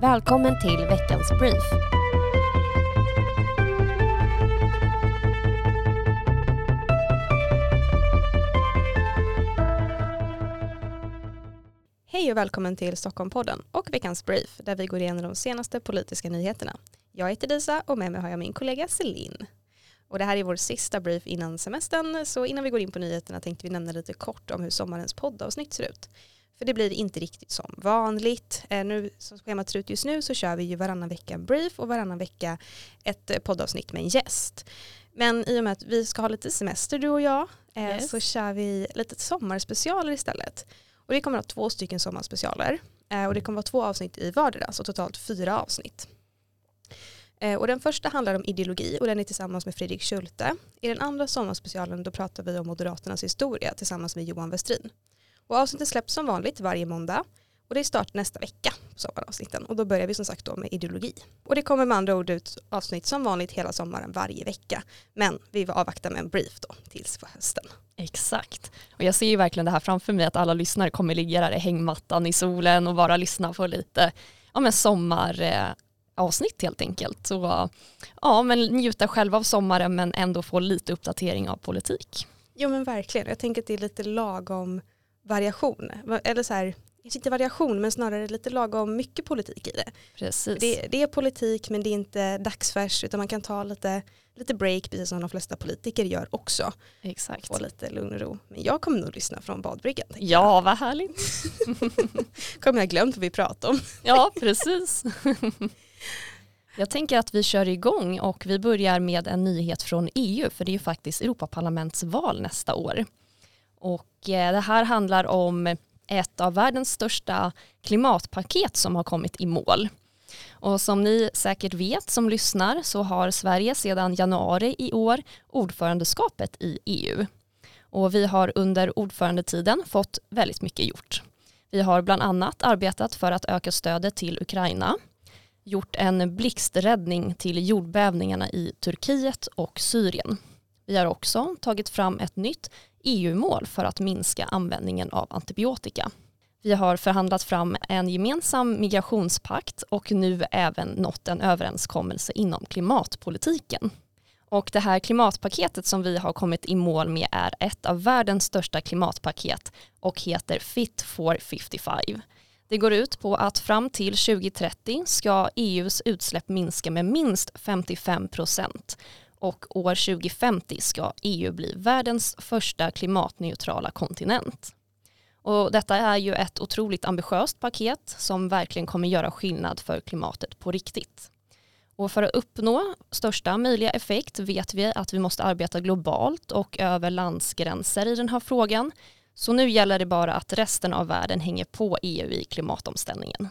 Välkommen till veckans brief. Hej och välkommen till Stockholmpodden och veckans brief där vi går igenom de senaste politiska nyheterna. Jag heter Disa och med mig har jag min kollega Celine. Och det här är vår sista brief innan semestern så innan vi går in på nyheterna tänkte vi nämna lite kort om hur sommarens poddavsnitt ser ut. För det blir inte riktigt som vanligt. Eh, nu, som schemat ser ut just nu så kör vi ju varannan vecka en brief och varannan vecka ett eh, poddavsnitt med en gäst. Men i och med att vi ska ha lite semester du och jag eh, Yes. så kör vi lite sommarspecialer istället. Och det kommer att ha två stycken sommarspecialer. Och det kommer vara två avsnitt i vardera, så totalt fyra avsnitt. Och den första handlar om ideologi och den är tillsammans med Fredrik Schulte. I den andra sommarspecialen då pratar vi om Moderaternas historia tillsammans med Johan Westrin. Och avsnittet släpps som vanligt varje måndag och det är start nästa vecka på sommaravsnitten och då börjar vi som sagt då med ideologi. Och det kommer med andra ord ut avsnitt som vanligt hela sommaren varje vecka. Men vi vill avvakta med en brief då tills på hösten. Exakt. Och jag ser ju verkligen det här framför mig att alla lyssnare kommer ligga där i hängmattan i solen och bara lyssna på lite ja, men sommaravsnitt helt enkelt. Så ja, men njuta själva av sommaren men ändå få lite uppdatering av politik. Jo men verkligen, jag tänker att det är lite lagom variation. Eller så här, kanske inte variation men snarare lite lagom mycket politik i det. Precis. Det, det är politik men det är inte dagsfärs utan man kan ta lite, lite break precis som de flesta politiker gör också. Exakt. Få lite lugn och ro. Men jag kommer nog lyssna från badbryggan. Ja, vad härligt. Kommer jag glömt vad vi pratade om. Ja, precis. Jag tänker att vi kör igång och vi börjar med en nyhet från EU för det är ju faktiskt Europaparlamentsval nästa år. Och eh, det här handlar om ett av världens största klimatpaket som har kommit i mål. Och som ni säkert vet som lyssnar så har Sverige sedan januari i år ordförandeskapet i EU. Och vi har under ordförandetiden fått väldigt mycket gjort. Vi har bland annat arbetat för att öka stödet till Ukraina, gjort en blixträddning till jordbävningarna i Turkiet och Syrien. Vi har också tagit fram ett nytt EU-mål för att minska användningen av antibiotika. Vi har förhandlat fram en gemensam migrationspakt och nu även nått en överenskommelse inom klimatpolitiken. Och det här klimatpaketet som vi har kommit i mål med är ett av världens största klimatpaket och heter Fit for 55. Det går ut på att fram till 2030 ska EUs utsläpp minska med minst 55 procent och år 2050 ska EU bli världens första klimatneutrala kontinent. Och detta är ju ett otroligt ambitiöst paket som verkligen kommer göra skillnad för klimatet på riktigt. Och för att uppnå största möjliga effekt vet vi att vi måste arbeta globalt och över landsgränser i den här frågan. Så nu gäller det bara att resten av världen hänger på EU i klimatomställningen.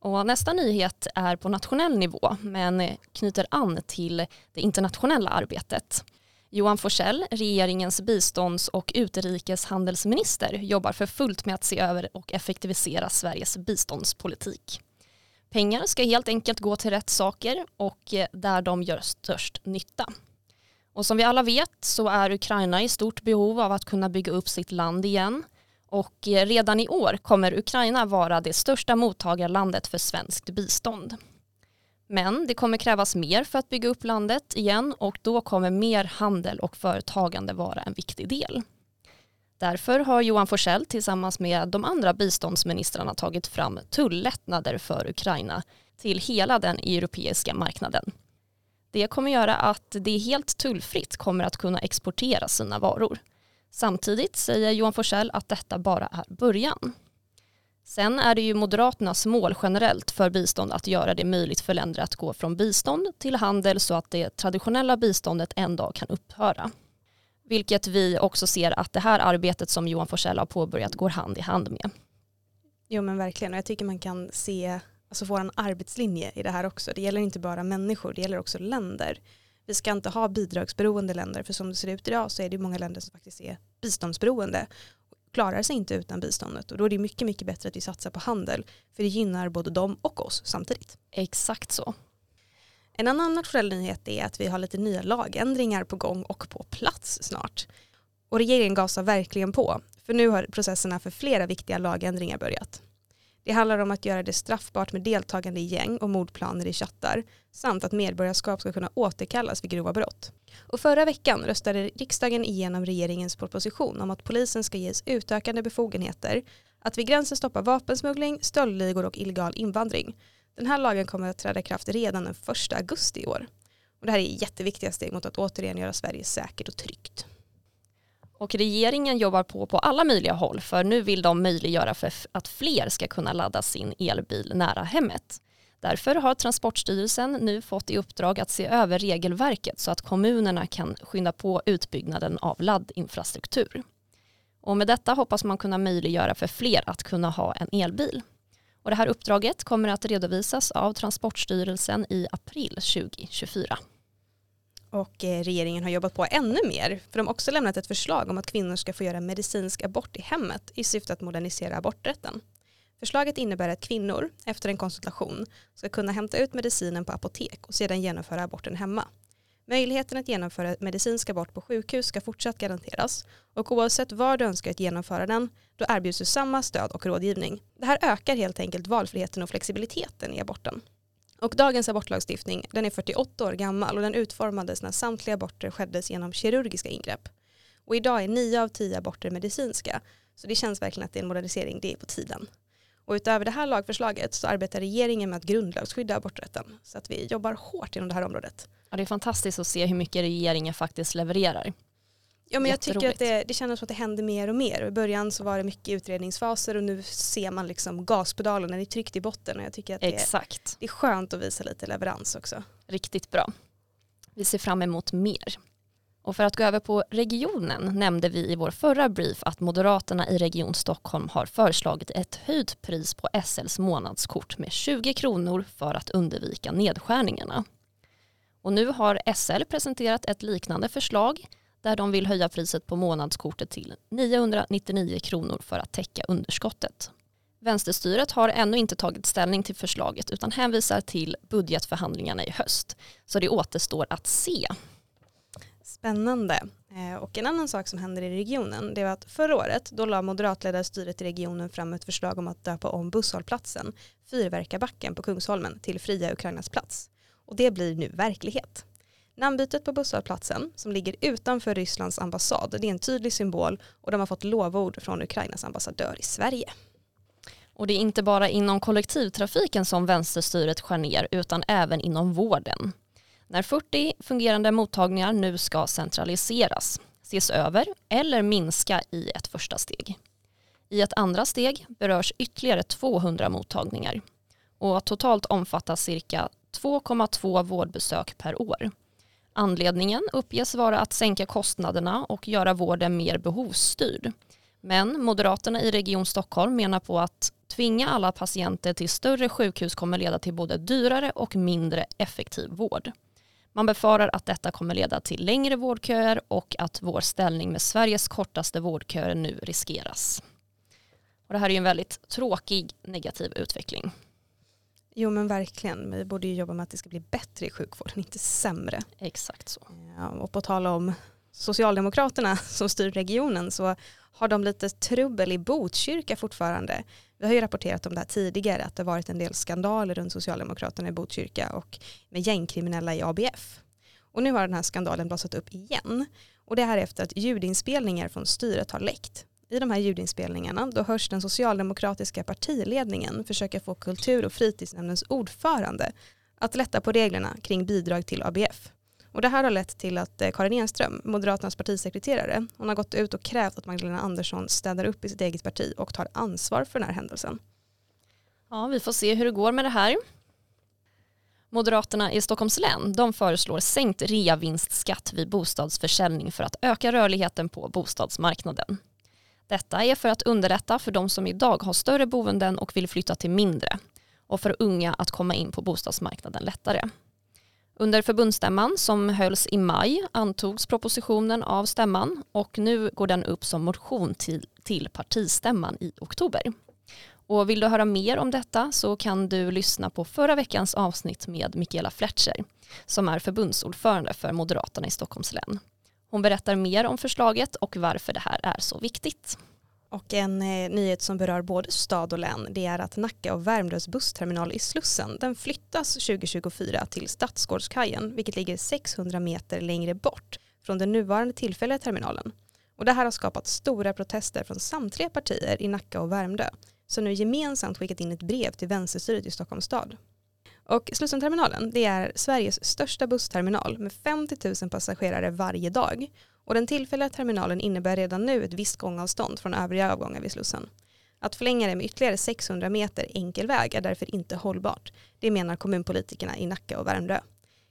Och nästa nyhet är på nationell nivå men knyter an till det internationella arbetet. Johan Forsell, regeringens bistånds och utrikeshandelsminister, jobbar för fullt med att se över och effektivisera Sveriges biståndspolitik. Pengar ska helt enkelt gå till rätt saker och eh, där de gör störst nytta. Och som vi alla vet så är Ukraina i stort behov av att kunna bygga upp sitt land igen. Och eh, redan i år kommer Ukraina vara det största mottagarlandet för svenskt bistånd. Men det kommer krävas mer för att bygga upp landet igen och då kommer mer handel och företagande vara en viktig del. Därför har Johan Forsell tillsammans med de andra biståndsministrarna tagit fram tullättnader för Ukraina till hela den europeiska marknaden. Det kommer göra att det helt tullfritt kommer att kunna exportera sina varor. Samtidigt säger Johan Forsell att detta bara är början. Sen är det ju Moderaternas mål generellt för bistånd att göra det möjligt för länder att gå från bistånd till handel så att det traditionella biståndet en dag kan upphöra. Vilket vi också ser att det här arbetet som Johan Forsell har påbörjat går hand i hand med. Jo men verkligen och jag tycker man kan se alltså vår arbetslinje i det här också. Det gäller inte bara människor, det gäller också länder. Vi ska inte ha bidragsberoende länder för som det ser ut idag så är det många länder som faktiskt är biståndsberoende klarar sig inte utan biståndet och då är det mycket, mycket bättre att vi satsar på handel för det gynnar både dem och oss samtidigt. Exakt så. En annan nationell nyhet är att vi har lite nya lagändringar på gång och på plats snart. Och regeringen gasar verkligen på, för nu har processerna för flera viktiga lagändringar börjat. Det handlar om att göra det straffbart med deltagande i gäng och mordplaner i chattar samt att medborgarskap ska kunna återkallas vid grova brott. Och förra veckan röstade riksdagen igenom regeringens proposition om att polisen ska ges utökade befogenheter att vid gränsen stoppa vapensmuggling, stöldligor och illegal invandring. Den här lagen kommer att träda i kraft redan den 1 augusti i år. Och det här är jätteviktiga steg mot att återigen göra Sverige säkert och tryggt. Och regeringen jobbar på på alla möjliga håll för nu vill de möjliggöra för att fler ska kunna ladda sin elbil nära hemmet. Därför har Transportstyrelsen nu fått i uppdrag att se över regelverket så att kommunerna kan skynda på utbyggnaden av laddinfrastruktur. Och med detta hoppas man kunna möjliggöra för fler att kunna ha en elbil. Och det här uppdraget kommer att redovisas av Transportstyrelsen i april 2024. Och eh, regeringen har jobbat på ännu mer för de har också lämnat ett förslag om att kvinnor ska få göra medicinsk abort i hemmet i syfte att modernisera aborträtten. Förslaget innebär att kvinnor efter en konsultation ska kunna hämta ut medicinen på apotek och sedan genomföra aborten hemma. Möjligheten att genomföra medicinsk abort på sjukhus ska fortsatt garanteras och oavsett var du önskar att genomföra den då erbjuds du samma stöd och rådgivning. Det här ökar helt enkelt valfriheten och flexibiliteten i aborten. Och dagens abortlagstiftning den är 48 år gammal och den utformades när samtliga aborter skeddes genom kirurgiska ingrepp. Och idag är 9 av 10 aborter medicinska så det känns verkligen att det är en modernisering, det är på tiden. Och utöver det här lagförslaget så arbetar regeringen med att grundlagsskydda aborträtten så att vi jobbar hårt inom det här området. Ja, det är fantastiskt att se hur mycket regeringen faktiskt levererar. Ja, men jag tycker att det, det känns som att det händer mer och mer. I början så var det mycket utredningsfaser och nu ser man liksom gaspedalen, den är tryckt i botten och jag tycker att det, Exakt. det är skönt att visa lite leverans också. Riktigt bra. Vi ser fram emot mer. Och för att gå över på regionen nämnde vi i vår förra brief att Moderaterna i Region Stockholm har föreslagit ett höjt pris på SLs månadskort med 20 kronor för att undvika nedskärningarna. Och nu har SL presenterat ett liknande förslag där de vill höja priset på månadskortet till 999 kronor för att täcka underskottet. Vänsterstyret har ännu inte tagit ställning till förslaget utan hänvisar till budgetförhandlingarna i höst. Så det återstår att se. Spännande. Eh, och en annan sak som händer i regionen det var att förra året då la moderatledda styret i regionen fram ett förslag om att döpa om busshållplatsen Fyrverkarbacken på Kungsholmen till Fria Ukrainas plats. Och det blir nu verklighet. Namnbytet på busshållplatsen som ligger utanför Rysslands ambassad det är en tydlig symbol och de har fått lovord från Ukrainas ambassadör i Sverige. Och det är inte bara inom kollektivtrafiken som vänsterstyret skär ner utan även inom vården. När 40 fungerande mottagningar nu ska centraliseras, ses över eller minska i ett första steg. I ett andra steg berörs ytterligare 200 mottagningar och totalt omfattas cirka 2,2 vårdbesök per år. Anledningen uppges vara att sänka kostnaderna och göra vården mer behovsstyrd. Men Moderaterna i Region Stockholm menar på att tvinga alla patienter till större sjukhus kommer leda till både dyrare och mindre effektiv vård. Man befarar att detta kommer leda till längre vårdköer och att vår ställning med Sveriges kortaste vårdköer nu riskeras. Och det här är ju en väldigt tråkig negativ utveckling. Jo men verkligen, vi borde ju jobba med att det ska bli bättre i sjukvården, inte sämre. Exakt så. Ja, och på tal om Socialdemokraterna som styr regionen så har de lite trubbel i Botkyrka fortfarande. Vi har ju rapporterat om det här tidigare att det varit en del skandaler runt Socialdemokraterna i Botkyrka och med gängkriminella i ABF. Och nu har den här skandalen blossat upp igen. Och det här efter att ljudinspelningar från styret har läckt. I de här ljudinspelningarna då hörs den socialdemokratiska partiledningen försöka få kultur och fritidsnämndens ordförande att lätta på reglerna kring bidrag till ABF. Och det här har lett till att eh, Karin Enström, Moderaternas partisekreterare, hon har gått ut och krävt att Magdalena Andersson städar upp i sitt eget parti och tar ansvar för den här händelsen. Ja, vi får se hur det går med det här. Moderaterna i Stockholms län de föreslår sänkt reavinstskatt vid bostadsförsäljning för att öka rörligheten på bostadsmarknaden. Detta är för att underlätta för de som idag har större boenden och vill flytta till mindre och för unga att komma in på bostadsmarknaden lättare. Under förbundsstämman som hölls i maj antogs propositionen av stämman och nu går den upp som motion till, till partistämman i oktober. Och vill du höra mer om detta så kan du lyssna på förra veckans avsnitt med Mikaela Fletcher som är förbundsordförande för Moderaterna i Stockholms län. Hon berättar mer om förslaget och varför det här är så viktigt. Och en eh, nyhet som berör både stad och län det är att Nacka och Värmdös bussterminal i Slussen den flyttas 2024 till Stadsgårdskajen vilket ligger 600 meter längre bort från den nuvarande tillfälliga terminalen. Och det här har skapat stora protester från samtliga partier i Nacka och Värmdö som nu gemensamt skickat in ett brev till vänsterstyret i Stockholms stad. Och Slussenterminalen det är Sveriges största bussterminal med 50 000 passagerare varje dag och den tillfälliga terminalen innebär redan nu ett visst gångavstånd från övriga avgångar vid Slussen. Att förlänga det med ytterligare 600 meter enkel väg är därför inte hållbart. Det menar kommunpolitikerna i Nacka och Värmdö.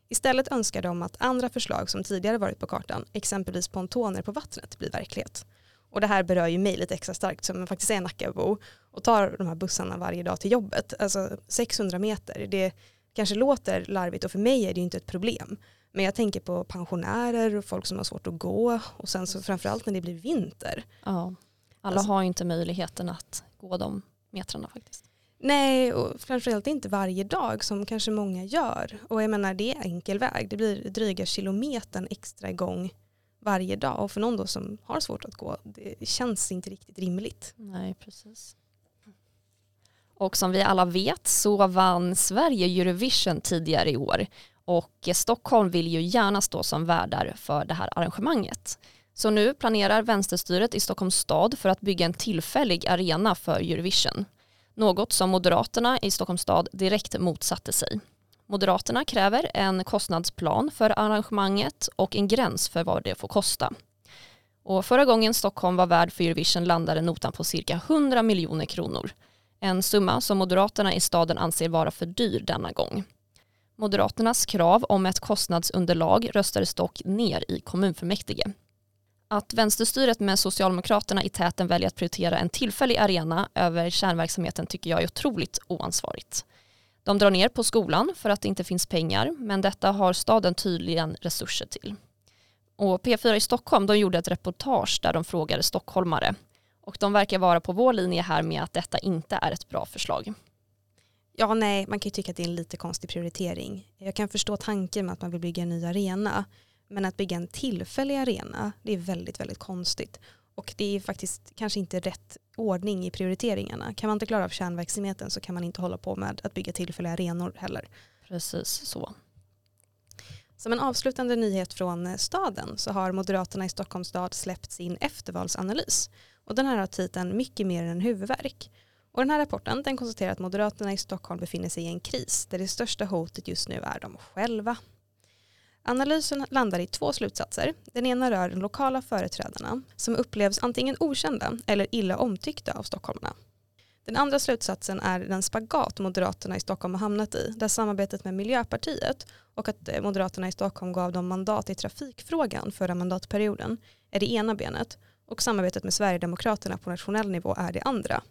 Istället önskar de att andra förslag som tidigare varit på kartan, exempelvis pontoner på vattnet, blir verklighet. Och det här berör ju mig lite extra starkt som faktiskt är Nackabo och tar de här bussarna varje dag till jobbet. Alltså 600 meter, det kanske låter larvigt och för mig är det ju inte ett problem. Men jag tänker på pensionärer och folk som har svårt att gå och sen så framförallt när det blir vinter. Ja, alla alltså, har ju inte möjligheten att gå de metrarna faktiskt. Nej, och framförallt inte varje dag som kanske många gör. Och jag menar det är enkel väg. Det blir dryga kilometern extra igång varje dag. Och för någon då som har svårt att gå, det känns inte riktigt rimligt. Nej, precis. Och som vi alla vet så vann Sverige Eurovision tidigare i år. Och Stockholm vill ju gärna stå som värdar för det här arrangemanget. Så nu planerar vänsterstyret i Stockholms stad för att bygga en tillfällig arena för Eurovision. Något som Moderaterna i Stockholms stad direkt motsatte sig. Moderaterna kräver en kostnadsplan för arrangemanget och en gräns för vad det får kosta. Och förra gången Stockholm var värd för Eurovision landade notan på cirka 100 miljoner kronor. En summa som Moderaterna i staden anser vara för dyr denna gång. Moderaternas krav om ett kostnadsunderlag röstades dock ner i kommunfullmäktige. Att vänsterstyret med Socialdemokraterna i täten väljer att prioritera en tillfällig arena över kärnverksamheten tycker jag är otroligt oansvarigt. De drar ner på skolan för att det inte finns pengar men detta har staden tydligen resurser till. Och P4 i Stockholm de gjorde ett reportage där de frågade stockholmare och de verkar vara på vår linje här med att detta inte är ett bra förslag. Ja, nej, man kan ju tycka att det är en lite konstig prioritering. Jag kan förstå tanken med att man vill bygga en ny arena, men att bygga en tillfällig arena, det är väldigt, väldigt konstigt. Och det är faktiskt kanske inte rätt ordning i prioriteringarna. Kan man inte klara av kärnverksamheten så kan man inte hålla på med att bygga tillfälliga arenor heller. Precis så. Som en avslutande nyhet från eh, staden så har Moderaterna i Stockholms stad släppt sin eftervalsanalys. Och den här har titeln Mycket mer än huvudvärk. Och den här rapporten den konstaterar att Moderaterna i Stockholm befinner sig i en kris där det största hotet just nu är de själva. Analysen landar i två slutsatser. Den ena rör de lokala företrädarna som upplevs antingen okända eller illa omtyckta av stockholmarna. Den andra slutsatsen är den spagat Moderaterna i Stockholm har hamnat i där samarbetet med Miljöpartiet och att eh, Moderaterna i Stockholm gav dem mandat i trafikfrågan förra mandatperioden är det ena benet och samarbetet med Sverigedemokraterna på nationell nivå är det andra.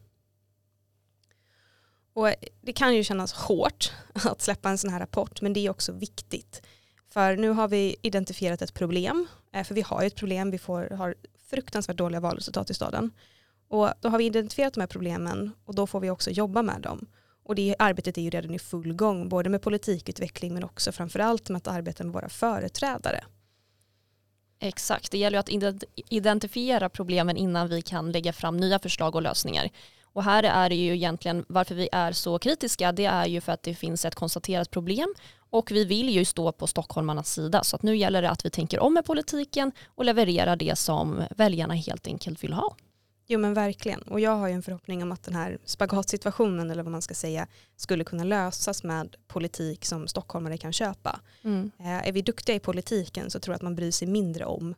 Och eh, det kan ju kännas hårt att släppa en sån här rapport men det är också viktigt. För nu har vi identifierat ett problem, eh, för vi har ju ett problem, vi får, har fruktansvärt dåliga valresultat i staden. Och då har vi identifierat de här problemen och då får vi också jobba med dem. Och det arbetet är ju redan i full gång, både med politikutveckling men också framförallt med att arbeta med våra företrädare. Exakt, det gäller ju att identifiera problemen innan vi kan lägga fram nya förslag och lösningar. Och här är det ju egentligen varför vi är så kritiska, det är ju för att det finns ett konstaterat problem och vi vill ju stå på stockholmarnas sida så att nu gäller det att vi tänker om med politiken och levererar det som väljarna helt enkelt vill ha. Jo men verkligen och jag har ju en förhoppning om att den här spagatsituationen eller vad man ska säga skulle kunna lösas med politik som stockholmare kan köpa. Mm. Eh, är vi duktiga i politiken så tror jag att man bryr sig mindre om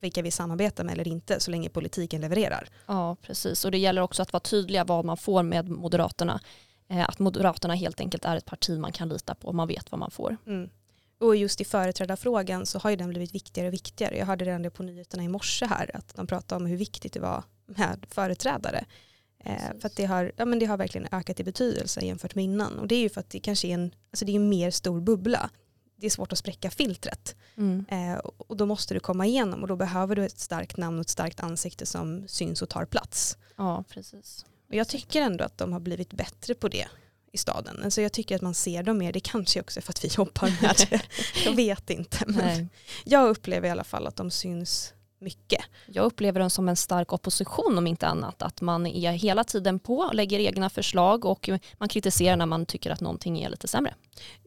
vilka vi samarbetar med eller inte så länge politiken levererar. Ja precis och det gäller också att vara tydliga vad man får med Moderaterna. Eh, att Moderaterna helt enkelt är ett parti man kan lita på och man vet vad man får. Mm. Och just i företrädarfrågan så har ju den blivit viktigare och viktigare. Jag hörde redan det på nyheterna i morse här att de pratade om hur viktigt det var med företrädare. Eh, för att det har, ja, men det har verkligen ökat i betydelse jämfört med innan. Och det är ju för att det kanske är en, alltså det är en mer stor bubbla det är svårt att spräcka filtret. Mm. Eh, och då måste du komma igenom och då behöver du ett starkt namn och ett starkt ansikte som syns och tar plats. Ja, precis. Och jag tycker ändå att de har blivit bättre på det i staden. Alltså jag tycker att man ser dem mer, det kanske också är för att vi jobbar med det. jag vet inte. Men jag upplever i alla fall att de syns mycket. Jag upplever den som en stark opposition om inte annat. Att man är hela tiden på, lägger egna förslag och man kritiserar när man tycker att någonting är lite sämre.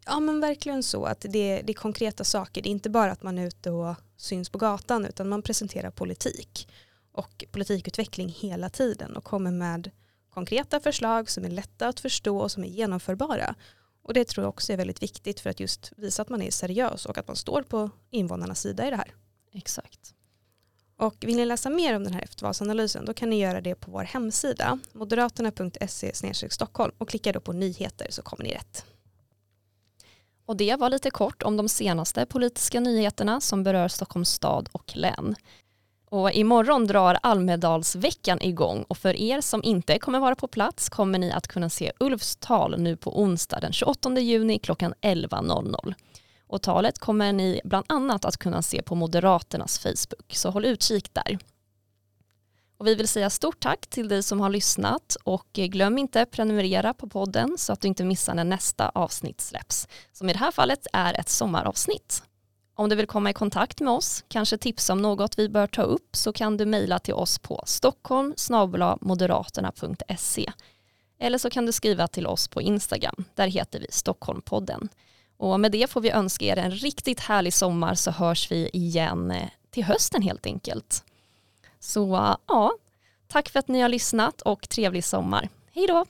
Ja men verkligen så att det, det är konkreta saker. Det är inte bara att man är ute och syns på gatan utan man presenterar politik och politikutveckling hela tiden och kommer med konkreta förslag som är lätta att förstå och som är genomförbara. Och det tror jag också är väldigt viktigt för att just visa att man är seriös och att man står på invånarnas sida i det här. Exakt. Och vill ni läsa mer om den här eftervalsanalysen då kan ni göra det på vår hemsida moderaterna.se Stockholm och klicka då på nyheter så kommer ni rätt. Och det var lite kort om de senaste politiska nyheterna som berör Stockholms stad och län. Och imorgon drar Almedalsveckan igång och för er som inte kommer vara på plats kommer ni att kunna se Ulfs tal nu på onsdag den 28 juni klockan 11.00. Och talet kommer ni bland annat att kunna se på Moderaternas Facebook, så håll utkik där. Och vi vill säga stort tack till dig som har lyssnat och glöm inte prenumerera på podden så att du inte missar när nästa avsnitt släpps, som i det här fallet är ett sommaravsnitt. Om du vill komma i kontakt med oss, kanske tipsa om något vi bör ta upp så kan du mejla till oss på stockholm eller så kan du skriva till oss på Instagram, där heter vi Stockholmpodden. Och med det får vi önska er en riktigt härlig sommar så hörs vi igen eh, till hösten helt enkelt. Så ja, tack för att ni har lyssnat och trevlig sommar. Hej då!